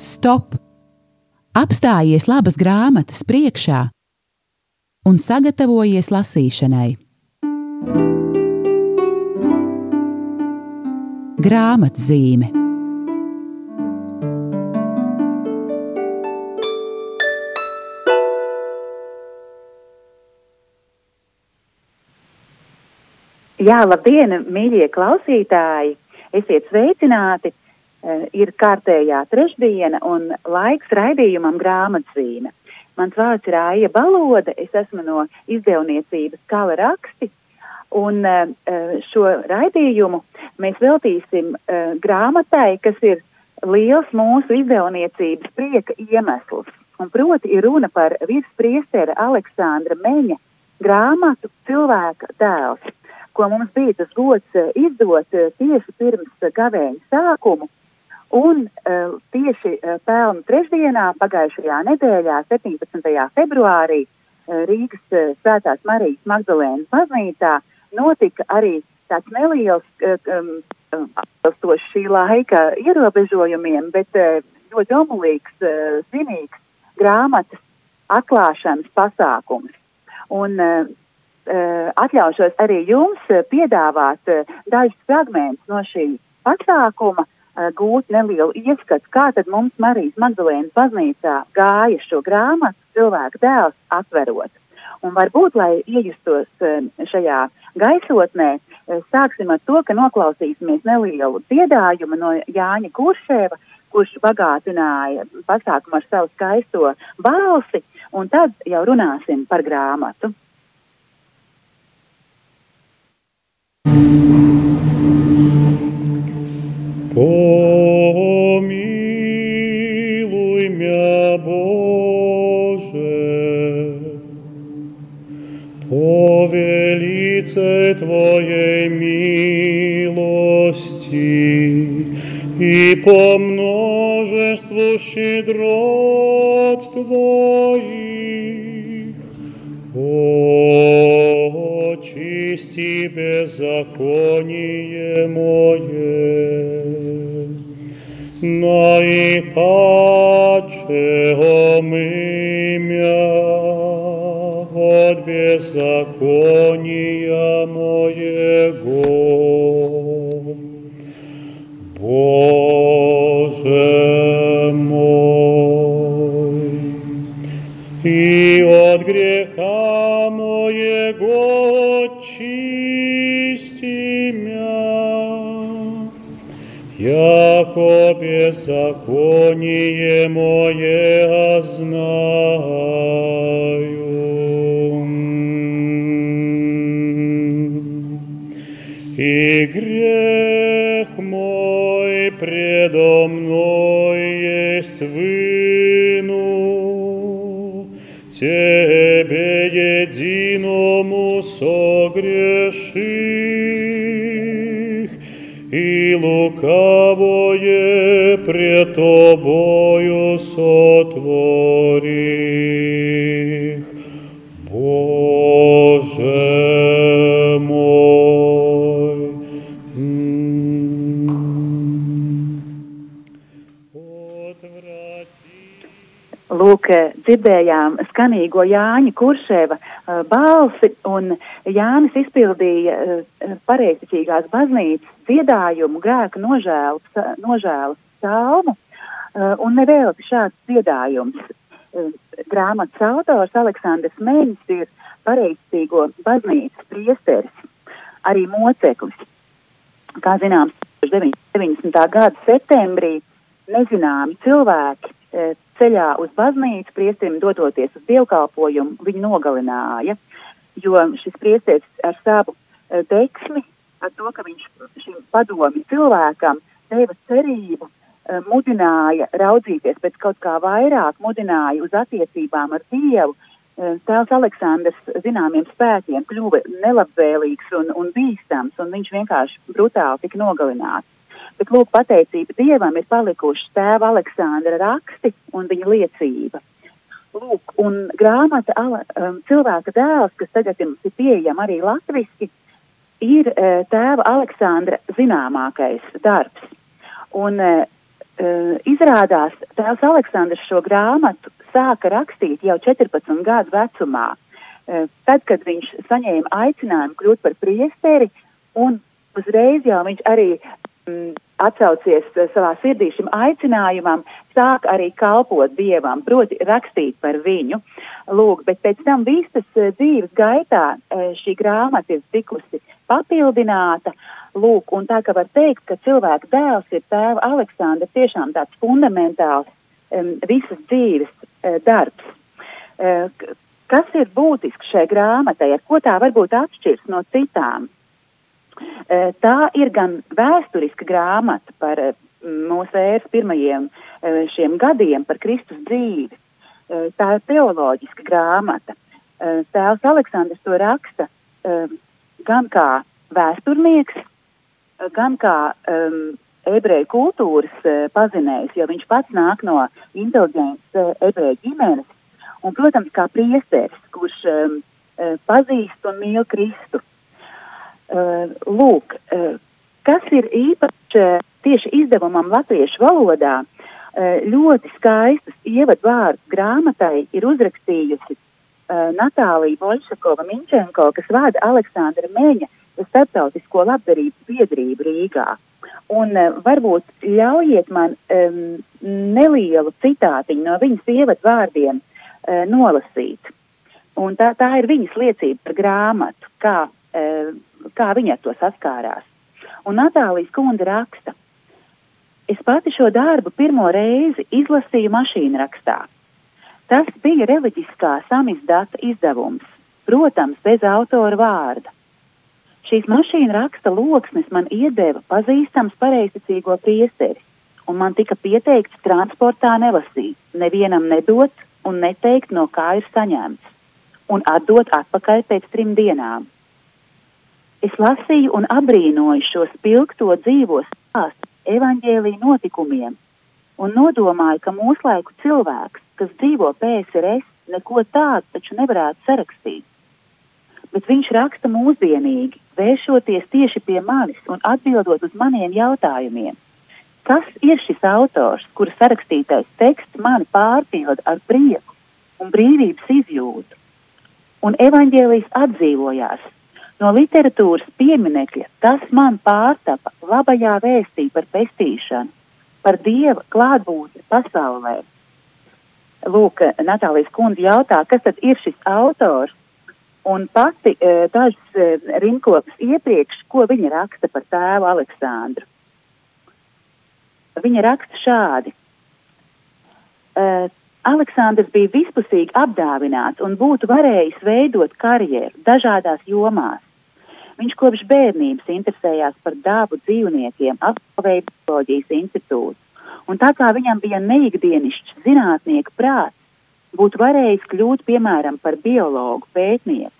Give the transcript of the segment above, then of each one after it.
Stop! Apstājies labas grāmatas priekšā un sagatavojies lasīšanai. Grāmatzīme Jā, labdien, mīļie klausītāji! Esiet sveicināti! Uh, ir kārtējā trešdiena un laiks raidījumam grāmatzīme. Mans vārds ir Aija Balode, es esmu no izdevniecības Kala raksti, un uh, šo raidījumu mēs veltīsim uh, grāmatai, kas ir liels mūsu izdevniecības prieka iemesls. Un proti ir runa par virspriestera Aleksandra Meņa grāmatu Cilvēka tēls ko mums bija tas gods eh, izdot eh, tieši pirms gavēņa sākumu. Un uh, tieši uh, pelnu trešdienā, pagājušajā nedēļā, 17. februārī, uh, Rīgas uh, Svētās Marijas Magdalēnas baznīcā notika arī tāds neliels, um, atbilstoši šī laika ierobežojumiem, bet uh, ļoti omulīgs, uh, svinīgs grāmatas atklāšanas pasākums. Un uh, Eh, atļaušos arī jums eh, piedāvāt eh, dažus fragmentus no šī pasākuma, gūt nelielu ieskatu, kā tad mums Marijas Magdalēnas baznīcā gāja šo grāmatu cilvēku dēls atverot. Un varbūt, lai iejustos šajā gaisotnē, sāksim ar to, ka noklausīsimies nelielu dziedājumu no Jāņa Kuršēva, kurš bagātināja pasākumu ar savu skaisto balsi, un tad jau runāsim par grāmatu. Велице Твоей милости и по множеству щедрот Твоих. Очисти беззаконие мое наипаче омымя от беззакония моего. Боже мой, и от греха моего чисти мя, яко беззаконие мое знаю. Единому согреших, и лукавое пред Тобою сотворих. Lūk, dzirdējām skanīgo Jāņa Kuršēva uh, balsi, un Jānis izpildīja uh, pareizticīgās baznīcas dziedājumu grēka nožēlas, nožēlas salmu, uh, un nevēlti šāds dziedājums. Grāmatas autors Aleksandrs Mēņš ir pareizticīgo baznīcas priesteris, arī moceklis. Kā zināms, 90. gada septembrī nezināmi cilvēki ceļā uz baznīcu priesterim dodoties uz dievkalpojumu, viņu nogalināja, jo šis priesteris ar savu e, deksmi, ar to, ka viņš šim padomi cilvēkam deva cerību, e, mudināja raudzīties pēc kaut kā vairāk, mudināja uz attiecībām ar Dievu. E, Tēls Aleksandrs zināmiem spēkiem kļuva nelabvēlīgs un, un bīstams, un viņš vienkārši brutāli tika nogalināts. Bet, lūk, pateicība Dievam ir palikuši tēva Aleksandra raksti un viņa liecība. Lūk, un grāmata um, cilvēka dēls, kas tagad ir pieejama arī latviski, ir uh, tēva Aleksandra zināmākais darbs. Un uh, izrādās, tēvs Aleksandrs šo grāmatu sāka rakstīt jau 14 gadu vecumā. Uh, tad, kad viņš saņēma aicinājumu kļūt par priesteri, un uzreiz jau viņš arī mm, atsaucies savā sirdī šim aicinājumam, sāk arī kalpot dievam, proti rakstīt par viņu. Lūk, bet pēc tam visas dzīves gaitā šī grāmata ir tikusi papildināta. Lūk, un tā kā var teikt, ka cilvēka dēls ir tēva Aleksandra tiešām tāds fundamentāls um, visas dzīves uh, darbs. Uh, kas ir būtisks šai grāmatai, ar ko tā varbūt atšķirs no citām? Uh, tā ir gan vēsturiska grāmata par uh, mūsu ēras pirmajiem uh, šiem gadiem, par Kristus dzīvi. Tā ir teoloģiska grāmata. Tēvs Aleksandrs to raksta gan kā vēsturnieks, gan kā um, ebreju kultūras uh, pazinējs, jo viņš pats nāk no inteliģentas uh, ebreju ģimenes, un, protams, kā priesteris, kurš um, pazīst un mīl Kristu. Uh, lūk, uh, kas ir īpaši tieši izdevumam latviešu valodā, uh, ļoti skaistas ievadvārdus grāmatai ir uzrakstījusi Natālija Boļšakova Minčenko, kas vada Aleksandra Meņa starptautisko labdarības biedrību Rīgā. Un varbūt ļaujiet man um, nelielu citātiņu no viņas ievadvārdiem uh, nolasīt. Un tā, tā ir viņas liecība par grāmatu, kā, uh, kā viņa ar to saskārās. Un Natālijas kundze raksta, es pati šo darbu pirmo reizi izlasīju mašīnu rakstā. Tas bija reliģiskā samizdata izdevums, protams, bez autora vārda. Šīs mašīna raksta loksnes man iedeva pazīstams pareizticīgo priesteri, un man tika pieteikts transportā nelasīt, nevienam nedot un neteikt, no kā ir saņemts, un atdot atpakaļ pēc trim dienām. Es lasīju un abrīnoju šo spilgto dzīvo stāstu evaņģēlī notikumiem, un nodomāju, ka mūslaiku cilvēks, kas dzīvo PSRS, neko tādu taču nevarētu sarakstīt bet viņš raksta mūsdienīgi, vēršoties tieši pie manis un atbildot uz maniem jautājumiem. Kas ir šis autors, kura sarakstītais teksts mani pārpilda ar prieku un brīvības izjūtu? Un evaņģēlijas atdzīvojās. No literatūras pieminekļa tas man pārtapa labajā vēstī par pestīšanu, par dieva klātbūtni pasaulē. Lūk, Natālijas kundze jautā, kas tad ir šis autors, Un pati e, dažas e, rinkopas iepriekš, ko viņa raksta par tēvu Aleksandru. Viņa raksta šādi. Uh, Aleksandrs bija vispusīgi apdāvināts un būtu varējis veidot karjeru dažādās jomās. Viņš kopš bērnības interesējās par dabu dzīvniekiem, apgavēja bioloģijas institūtu, un tā kā viņam bija neikdienišķs zinātnieku prāts, būtu varējis kļūt piemēram par biologu, pētnieku,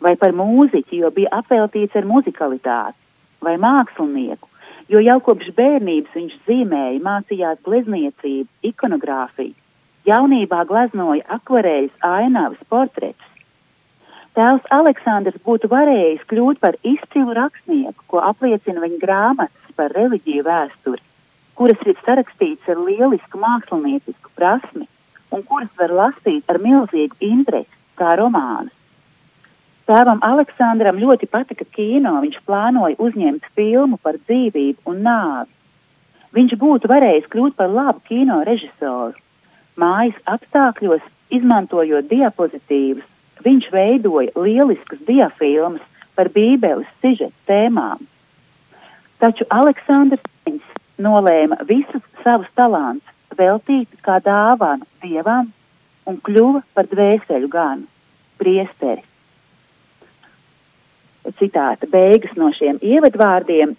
vai par mūziķu, jo bija apveltīts ar muzikalitāti, vai mākslinieku, jo jau kopš bērnības viņš zīmēja, mācījās glezniecību, ikonogrāfiju, jaunībā gleznoja akvarēļus, ainavas, portretus. Tēvs Aleksandrs būtu varējis kļūt par izcilu rakstnieku, ko apliecina viņa grāmatas par reliģiju vēsturi, kuras ir sarakstīts ar lielisku māksliniecisku prasmi un kuras var lasīt ar milzīgu interesi, kā romānus. Tēvam Aleksandram ļoti patika kino, viņš plānoja uzņemt filmu par dzīvību un nāvi. Viņš būtu varējis kļūt par labu kino režisoru. Mājas apstākļos, izmantojot diapozitīvus, viņš veidoja lieliskas diafilmas par Bībeles sižeta tēmām. Taču Aleksandrs nolēma visus savus talantus veltīt kā dāvanu dievam un kļuva par dvēseļu ganu, priesteri. Citāta beigas no šiem ievadvārdiem.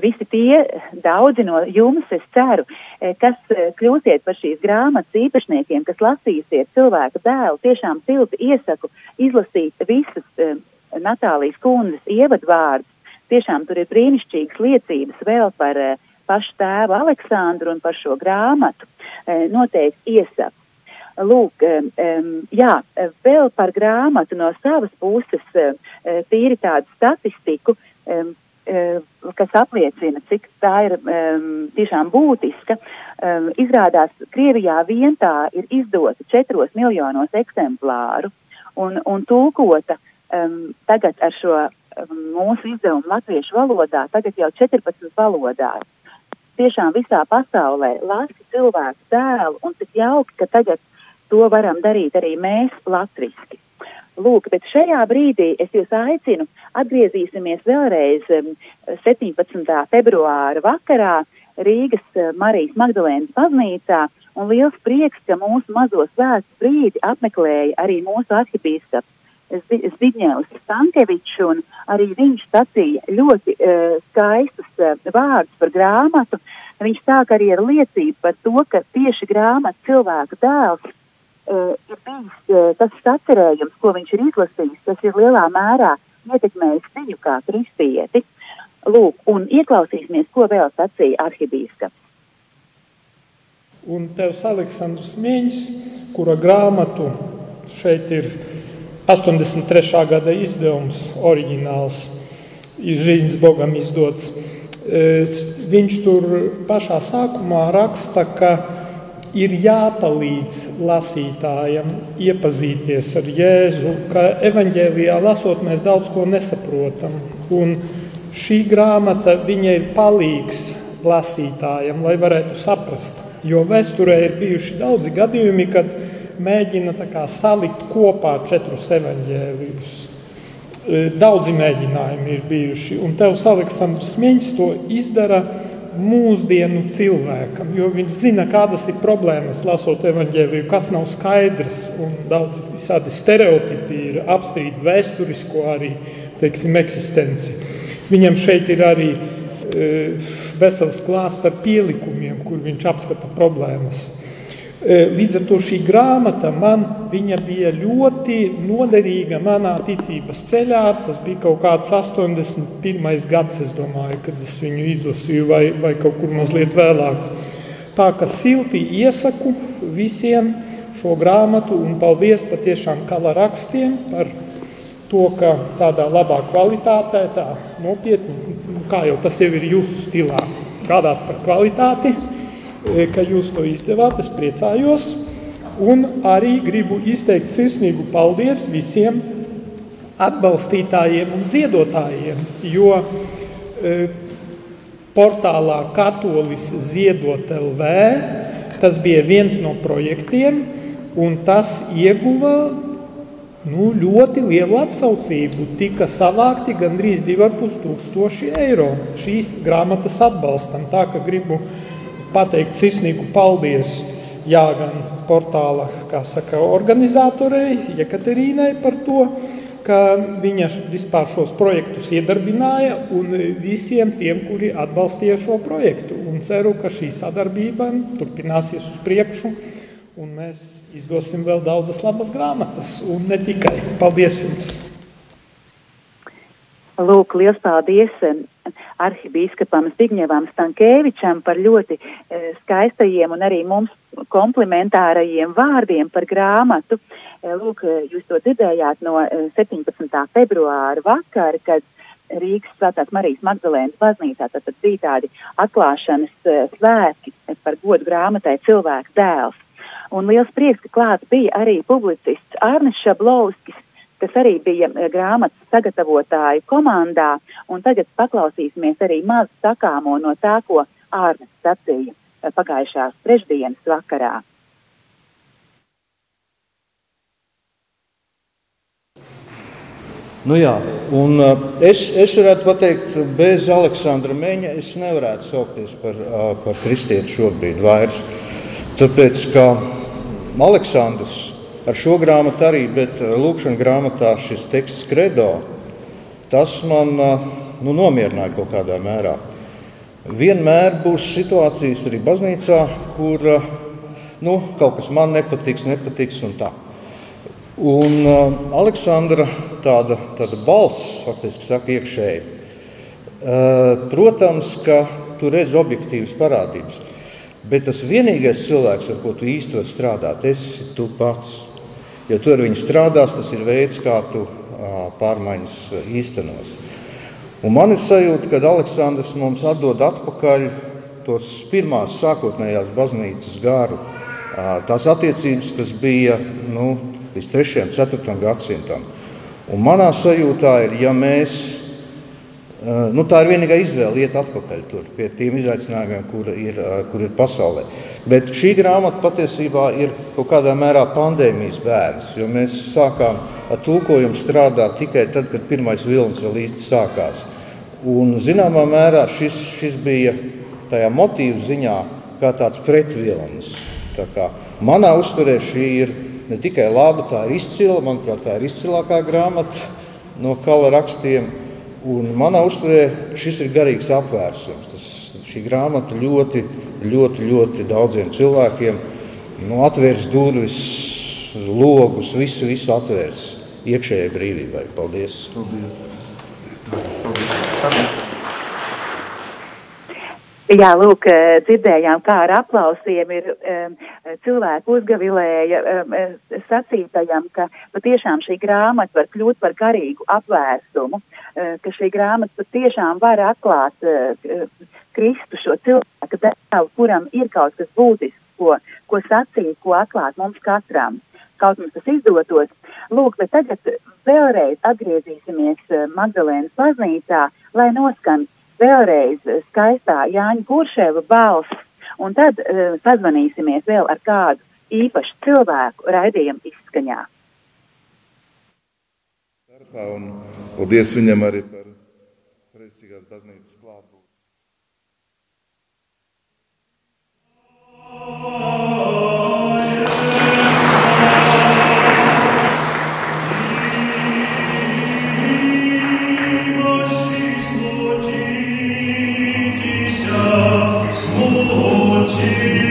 Visi tie, daudzi no jums, es ceru, e, kas e, kļūsiet par šīs grāmatas īpašniekiem, kas lasīsiet cilvēku dēlu, tiešām silti iesaku izlasīt visas Natālijas kundzes ievadvārdus. Tiešām tur ir brīnišķīgas liecības vēl par pašu tēvu Aleksandru un par šo grāmatu e, noteikti iesaku. Lūk, jā, vēl par grāmatu no savas puses, tīri tādu statistiku. Kas apliecina, cik tā ir tiešām būtiska. Izrādās, Krievijā vien tā ir izdota četros miljonos eksemplāru un, un tulkota tagad ar šo mūsu izdevumu latviešu valodā, tagad jau 14 valodās. Tiešām visā pasaulē lasa cilvēku tēlu un cik jauki, ka tagad to varam darīt arī mēs latviski. Lūk, bet šajā brīdī es jūs aicinu, atgriezīsimies vēlreiz 17. februāra vakarā Rīgas eh, Marijas Magdalēnas baznīcā, un liels prieks, ka mūsu mazo svētku brīdi apmeklēja arī mūsu arhibīskaps Zbigņevs Stankevičs, un arī viņš sacīja ļoti uh, skaistus uh, vārdus par grāmatu. Viņš sāk arī ar liecību par to, ka tieši grāmata cilvēka dēls uh, ir bijis uh, tas sacerējums, ko viņš ir izlasījis, tas ir lielā mērā ietekmējis viņu kā kristieti. Lūk, un ieklausīsimies, ko vēl sacīja arhibīskaps. Un tevs Aleksandrs Mīņš, kura grāmatu šeit ir 83. gada izdevums, oriģināls, Žiņas Bogam izdots. E, viņš tur pašā sākumā raksta, ka ir jāpalīdz lasītājam iepazīties ar Jēzu, ka evaņģēlijā lasot mēs daudz ko nesaprotam. Un šī grāmata viņai ir palīgs lasītājam, lai varētu saprast. Jo vēsturē ir bijuši daudzi gadījumi, kad mēģina kā, salikt kopā četrus evaņģēlijus. E, daudzi mēģinājumi ir bijuši, un Tevs Aleksandrs Miņš to izdara mūsdienu cilvēkam, jo viņš zina, kādas ir problēmas, lasot evaņģēliju, kas nav skaidrs, daudz visādi stereotipi ir apstrīd vēsturisko arī, teiksim, eksistenci. Viņam šeit ir arī e, vesels klāsts ar pielikumiem, kur viņš apskata problēmas. Līdz ar to šī grāmata man bija ļoti noderīga manā ticības ceļā. Tas bija kaut kāds 81. gads, es domāju, kad es viņu izlasīju, vai, vai kaut kur mazliet vēlāk. Tā kā silti iesaku visiem šo grāmatu, un paldies patiešām kala rakstiem par to, ka tādā labā kvalitātē, tā nopietni, kā jau tas jau ir jūsu stilā, gādāt par kvalitāti. E, ka jūs to izdevāt. Es priecājos. Un arī gribu izteikt sirsnīgu paldies visiem atbalstītājiem un ziedotājiem, jo e, portālā Katolis ziedot LV tas bija viens no projektiem, un tas ieguva nu, ļoti lielu atsaucību. Tika savākti gandrīz 2,5 tūkstoši eiro šīs grāmatas atbalstam. Tā ka gribu pateikt sirsnīgu paldies jā, gan portāla saka, organizatorei, Jekaterīnai par to, ka viņa vispār šos projektus iedarbināja un visiem tiem, kuri atbalstīja šo projektu. Un ceru, ka šī sadarbība turpināsies uz priekšu un mēs izdosim vēl daudzas labas grāmatas un ne tikai. Paldies jums! Lūk, liels paldies arhibīskapam Zbigņevam Stankēvičam par ļoti e, skaistajiem un arī mums komplementārajiem vārdiem par grāmatu. E, lūk, jūs to dzirdējāt no 17. E, februāra vakara, kad Rīgas Svētās Marijas Magdalēnas baznīcā tad bija tādi atklāšanas e, svētki par godu grāmatai cilvēks dēls. Un liels prieks, ka klāts bija arī publicists Arnis Šablovskis, kas arī bija eh, grāmatas sagatavotāju komandā, un tagad paklausīsimies arī mazu sakāmo no tā, ko Ārnes sacīja eh, pagājušās trešdienas vakarā. Nu jā, un uh, es, es varētu pateikt, bez Aleksandra Meņa es nevarētu saukties par, uh, par kristieti šobrīd vairs. Tāpēc, ka Aleksandrs ar šo grāmatu arī, bet eh, lūkšanas grāmatā šis teksts kredo, tas man eh, nu, nomierināja kaut kādā mērā. Vienmēr būs situācijas arī baznīcā, kur eh, nu, kaut kas man nepatiks, nepatiks un tā. Un uh, Aleksandra tāda, tāda balss, faktiski saka, iekšēji. Uh, protams, ka tu redz objektīvas parādības, bet tas vienīgais cilvēks, ar ko tu īsti vari strādāt, esi tu pats. Ja tu ar viņu strādās, tas ir veids, kā tu pārmaiņas īstenos. Un man ir sajūta, ka Aleksandrs mums atdod atpakaļ tos pirmās sākotnējās baznīcas garu, tās attiecības, kas bija nu, līdz 3. un 4. gadsimtam. Un manā sajūtā ir, ja mēs, nu, tā ir vienīgā izvēle iet atpakaļ tur, pie tiem izaicinājumiem, kur ir, kur ir pasaulē. Bet šī grāmata patiesībā ir kaut kādā mērā pandēmijas bērns, jo mēs sākām ar tulkojumu strādāt tikai tad, kad pirmais vilnis vēl īsti sākās. Un, zināmā mērā šis, šis bija tajā motīvu ziņā kā tāds pretvilnis. Tā kā manā uzturē šī ir ne tikai laba, tā ir izcila, manuprāt, tā ir izcilākā grāmata no kala rakstiem. Un manā uzturē šis ir garīgs apvērsums. Tas, šī grāmata ļoti, ļoti, ļoti daudziem cilvēkiem nu, atvērs durvis, logus, visu, visu atvērs iekšējai brīvībai. Paldies! Paldies. Jā, lūk, eh, dzirdējām, kā ar aplausiem ir um, cilvēku uzgavilēja um, sacītajam, ka patiešām šī grāmata var kļūt par garīgu apvērsumu, uh, ka šī grāmata patiešām var atklāt uh, Kristu šo cilvēku devu, kuram ir kaut kas būtisks, ko, ko sacīt, ko atklāt mums katram. Kaut mums tas izdotos. Lūk, bet tagad vēlreiz atgriezīsimies Magdalēnas baznīcā lai noskan vēlreiz skaistā Jāņa Kuršēva balss, un tad uh, sazvanīsimies vēl ar kādu īpašu cilvēku raidījumu izskaņā. Un paldies viņam arī par Kreisīgās baznīcas klātbūtni. you.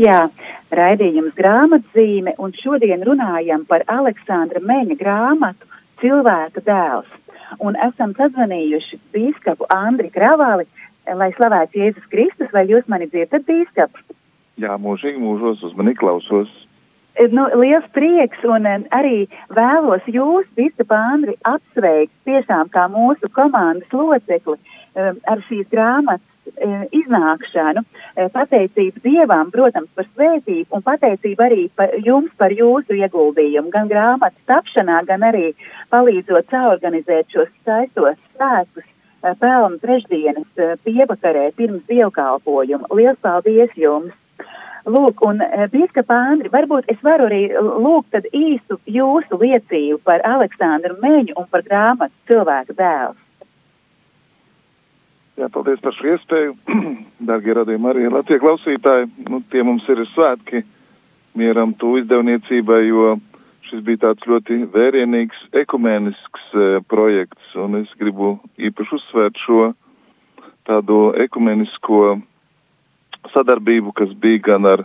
Studijā, raidījums grāmatzīme, un šodien runājam par Aleksandra Meņa grāmatu Cilvēka dēls. Un esam sazvanījuši bīskapu Andri Kravali, lai slavēts Jēzus Kristus, vai jūs mani dzirdat, bīskap? Jā, mūžīgi mūžos uzmanīgi klausos. Nu, liels prieks un eh, arī vēlos jūs, bīskapa Andri, apsveikt tiešām kā mūsu komandas locekli ar šīs grāmatas eh, iznākšanu, pateicību Dievam, protams, par svētību un pateicību arī par jums par jūsu ieguldījumu, gan grāmatas tapšanā, gan arī palīdzot saorganizēt šos saistos svētkus pelnu trešdienas pievakarē pirms dievkalpojuma. Liels paldies jums! Lūk, un Bīskapa Andri, varbūt es varu arī lūgt īstu jūsu liecību par Aleksandru Meņu un par grāmatu cilvēka dēls. Jā, paldies par šo iespēju. Dargie radījumi arī Latvijas klausītāji, nu, tie mums ir svētki mieram tu izdevniecībai, jo šis bija tāds ļoti vērienīgs ekumenisks e, projekts, un es gribu īpaši uzsvērt šo tādu ekumenisko sadarbību, kas bija gan ar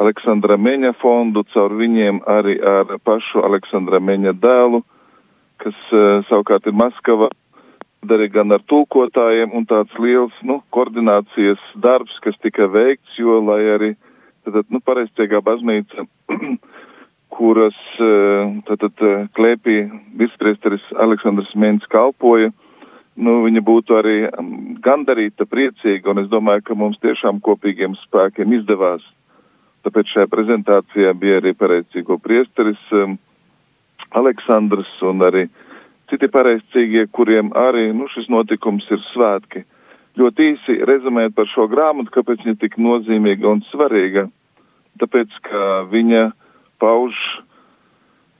Aleksandra Meņa fondu, caur viņiem arī ar pašu Aleksandra Meņa dēlu, kas uh, savukārt ir Maskava, arī gan ar tulkotājiem un tāds liels, nu, koordinācijas darbs, kas tika veikts, jo, lai arī, tad, nu, pareizciegā baznīca, kuras, tad, tad klēpī virspriesteris Aleksandrs Mēns kalpoja, nu, viņa būtu arī gandarīta, priecīga, un es domāju, ka mums tiešām kopīgiem spēkiem izdevās. Tāpēc šajā prezentācijā bija arī pareicīgo priesteris um, Aleksandrs un arī citi pareicīgie, kuriem arī, nu, šis notikums ir svētki. Ļoti īsi rezumēt par šo grāmatu, kāpēc viņa tik nozīmīga un svarīga. Tāpēc, ka viņa pauž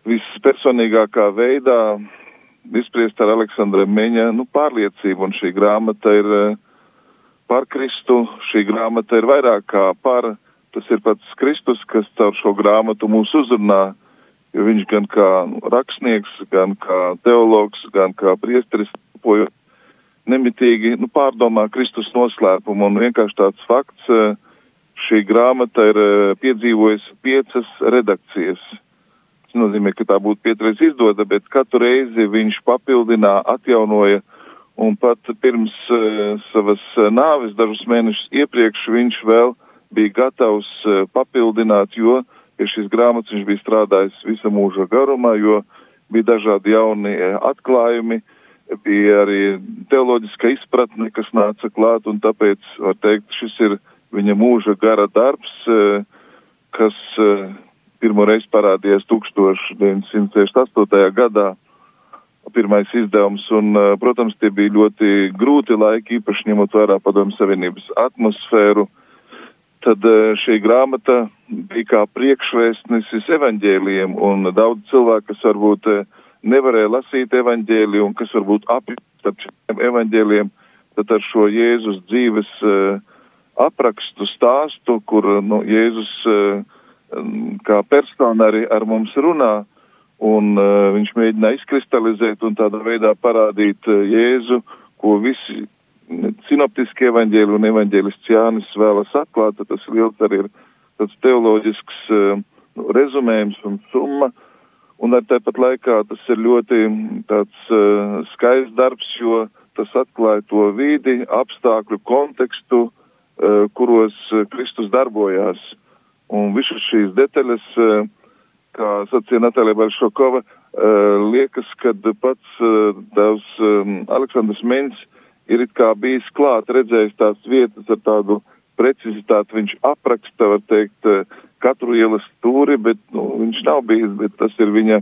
vispersonīgākā veidā izspriest ar Aleksandra Meņa nu, pārliecību, un šī grāmata ir eh, par Kristu, šī grāmata ir vairāk kā par, tas ir pats Kristus, kas caur šo grāmatu mūs uzrunā, jo viņš gan kā nu, rakstnieks, gan kā teologs, gan kā priesteris, nemitīgi nu, pārdomā Kristus noslēpumu, un vienkārši tāds fakts, eh, šī grāmata ir eh, piedzīvojusi piecas redakcijas. Nozīmē, ka tā būtu pietreiz izdota, bet katru reizi viņš papildināja, atjaunoja, un pat pirms uh, savas nāves dažus mēnešus iepriekš viņš vēl bija gatavs uh, papildināt, jo pie šīs grāmatas viņš bija strādājis visa mūža garumā, jo bija dažādi jauni uh, atklājumi, bija arī teoloģiska izpratne, kas nāca klāt, un tāpēc, var teikt, šis ir viņa mūža gara darbs, uh, kas pirmo reizi parādījies 1968. gadā, pirmais izdevums, un, eh, protams, tie bija ļoti grūti laiki, īpaši ņemot vērā padomu savienības atmosfēru. Tad eh, šī grāmata bija kā priekšvēstnesis evaņģēliem, un daudz cilvēku, kas varbūt eh, nevarēja lasīt evaņģēliju, un kas varbūt apjūst ap šiem evaņģēliem, tad ar šo Jēzus dzīves aprakstu stāstu, kur nu, Jēzus kā persona arī ar mums runā, un viņš mēģina izkristalizēt un tādā veidā parādīt Jēzu, ko visi sinoptiskie evaņģēli un evaņģēlists Jānis vēlas atklāt, tad tas liels arī ir tāds teoloģisks uh, rezumējums un summa, un ar tāpat laikā tas ir ļoti tāds uh, skaists darbs, jo tas atklāja to vidi, apstākļu kontekstu, uh, kuros Kristus darbojās. Un visas šīs detaļas, eh, kā sacīja Natālija Balšokova, eh, liekas, ka pats tavs eh, Aleksandrs Meņš ir bijis klāt, redzējis tās vietas ar tādu precizitāti, viņš apraksta, var teikt, katru ielas stūri, bet nu, viņš nav bijis, bet tas ir viņa,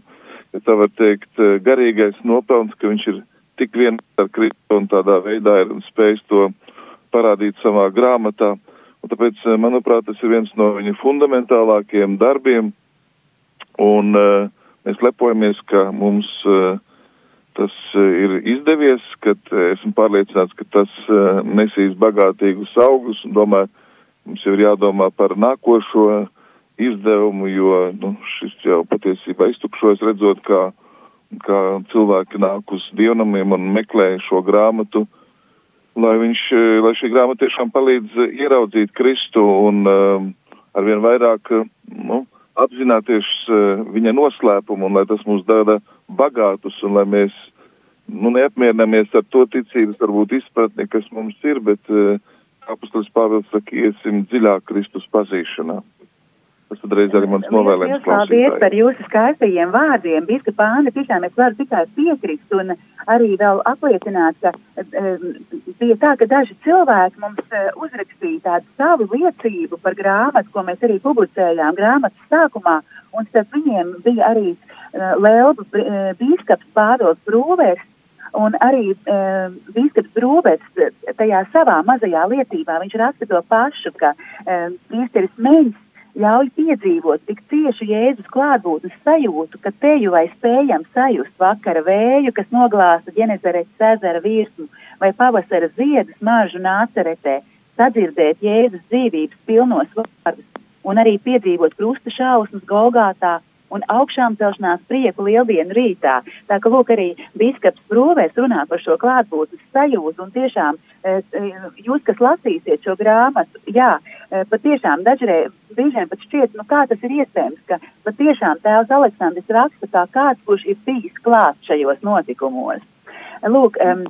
ja tā var teikt, garīgais nopelns, ka viņš ir tik vien ar Kristu un tādā veidā ir spējis to parādīt savā grāmatā. Un tāpēc, manuprāt, tas ir viens no viņa fundamentālākajiem darbiem, un uh, mēs lepojamies, ka mums uh, tas uh, ir izdevies, ka uh, esmu pārliecināts, ka tas uh, nesīs bagātīgus augus, un domāju, mums jau ir jādomā par nākošo izdevumu, jo nu, šis jau patiesībā iztukšojas redzot, kā, kā cilvēki nāk uz dievnamiem un meklē šo grāmatu, lai viņš, eh, lai šī grāmata tiešām palīdz eh, ieraudzīt Kristu un uh, arvien vairāk, nu, apzināties uh, viņa noslēpumu un lai tas mūs dara bagātus un lai mēs, nu, neapmierinamies ar to ticības, varbūt izpratni, kas mums ir, bet uh, apustulis Pāvils saka, iesim dziļāk Kristus pazīšanā. Tas tad reiz arī mans novēlējums Paldies par jūsu skaistajiem vārdiem. Biskupa Āna, tiešām es varu tikai piekrist un arī vēl apliecināt, ka um, bija tā, ka daži cilvēki mums uh, uzrakstīja tādu savu liecību par grāmatu, ko mēs arī publicējām grāmatas sākumā, un starp viņiem bija arī uh, Lelba uh, bīskaps Pāvils Brūvērs, Un arī uh, Bīskaps Brūvets tajā savā mazajā lietībā, viņš raksta to pašu, ka priesteris Meņš ļauj piedzīvot tik ciešu Jēzus klātbūtnes sajūtu, ka teju vai spējam sajust vakara vēju, kas noglāsta ģenezaretes ezera virsmu, vai pavasara ziedus maržu nāceretē, sadzirdēt Jēzus dzīvības pilnos vārdus un arī piedzīvot krusta šausmas Golgātā un augšām celšanās prieku lieldienu rītā. Tā ka, lūk, arī bīskaps Brūvēs runā par šo klātbūtnes sajūtu un tiešām e, e, jūs, kas lasīsiet šo grāmatu, jā, e, patiešām dažreiz, brīžiem pat šķiet, nu kā tas ir iespējams, ka patiešām tēvs Aleksandrs raksta kā kāds, kurš ir bijis klāts šajos notikumos. Lūk, um,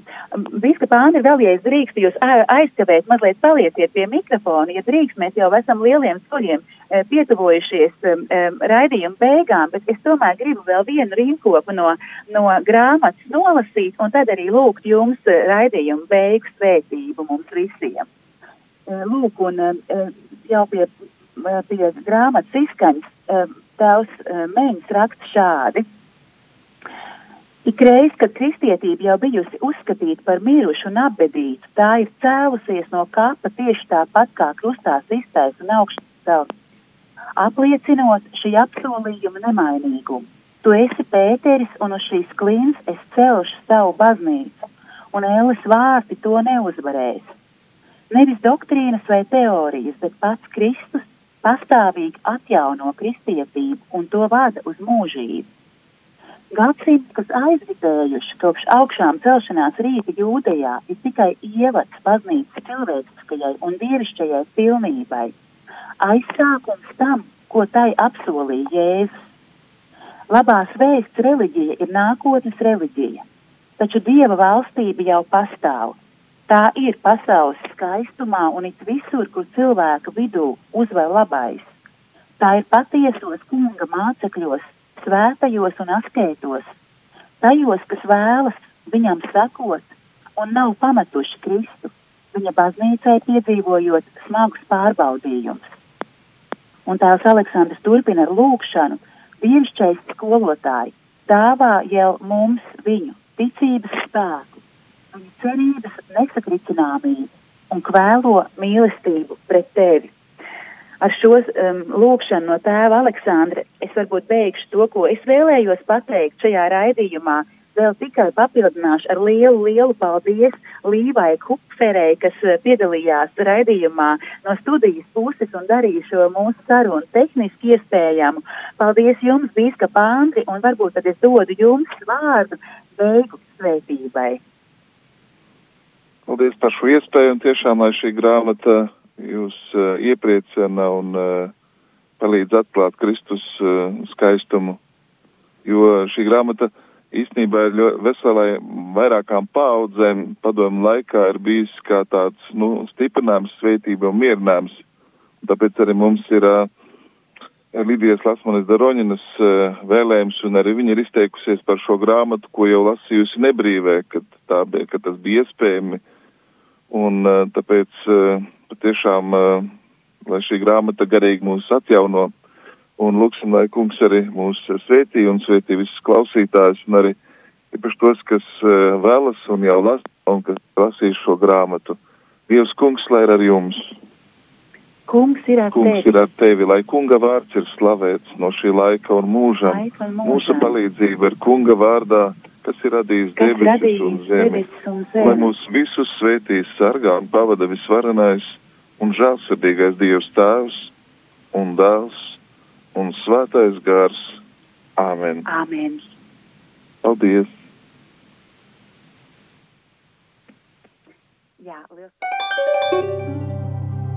Bīskapa Āni, vēl, ja es drīkstu jūs aizkavēt, mazliet palieciet pie mikrofona, ja drīkst, mēs jau esam lieliem soļiem e, pietuvojušies um, raidījuma beigām, bet es tomēr gribu vēl vienu rīnkopu no, no grāmatas nolasīt un tad arī lūgt jums e, raidījumu beigu svētību mums visiem. E, lūk, un jau pie, pie grāmatas izskaņas tēvs Mēņas raksta šādi. Ikreiz, kad kristietība jau bijusi uzskatīta par mirušu un apbedītu, tā ir cēlusies no kapa tieši tāpat kā krustā iztais un augšas celts, apliecinot šī apsolījuma nemainīgumu. Tu esi Pēteris, un uz šīs klīnas es celšu savu baznīcu, un ēles vārti to neuzvarēs. Nevis doktrīnas vai teorijas, bet pats Kristus pastāvīgi atjauno kristietību un to vada uz mūžību. Gadsimts, kas aizvitējuši kopš augšām celšanās rīta jūdejā, ir tikai ievads baznīcas cilvēciskajai un dievišķajai pilnībai. Aizsākums tam, ko tai apsolīja Jēzus. Labās vēsts reliģija ir nākotnes reliģija, taču Dieva valstība jau pastāv. Tā ir pasaules skaistumā un it visur, kur cilvēka vidū uzvar labais. Tā ir patiesos kunga mācekļos svētajos un askētos, tajos, kas vēlas viņam sakot un nav pametuši Kristu, viņa baznīcai piedzīvojot smagus pārbaudījumus. Un tās Aleksandrs turpina ar lūgšanu, dievišķais skolotāji, dāvā jau mums viņu ticības spēku, viņa cerības nesakricināmību un kvēlo mīlestību pret tevi ar šo um, lūkšanu no tēva Aleksandra es varbūt beigšu to, ko es vēlējos pateikt šajā raidījumā. Vēl tikai papildināšu ar lielu, lielu paldies Līvai Kupferei, kas uh, piedalījās raidījumā no studijas puses un darīja šo mūsu sarunu tehniski iespējamu. Paldies jums, Bīskap Andri, un varbūt tad es dodu jums vārdu beigu svētībai. Paldies par šo iespēju un tiešām, lai šī grāmata jūs uh, iepriecina un uh, palīdz atklāt Kristus uh, skaistumu, jo šī grāmata īstenībā ir veselai vairākām paudzēm padomu laikā ir bijis kā tāds, nu, stiprinājums, sveitība un mierinājums. Tāpēc arī mums ir uh, Lidijas Lasmanis Daroņinas uh, vēlējums, un arī viņa ir izteikusies par šo grāmatu, ko jau lasījusi nebrīvē, kad, tā, kad tas bija iespējami. Un uh, tāpēc uh, patiešām, lai šī grāmata garīgi mūs atjauno, un lūksim, lai kungs arī mūs svētī un svētī visus klausītājus, un arī īpaši tos, kas vēlas un jau lasa, un kas lasīs šo grāmatu. Dievs kungs, lai ir ar jums! Kungs ir ar kungs tevi. ir ar tevi, lai kunga vārds ir slavēts no šī laika un mūžam. Laika un mūžam. Mūsu palīdzība ir kunga vārdā, kas ir radījis debesis un zemi. un Lai zemi. mūs visus svētīs, sargā un pavada visvarenais un žēlsirdīgais Dievs Tēvs un Dēls un Svētais Gars. Āmen. Āmen. Paldies! Jā, liels.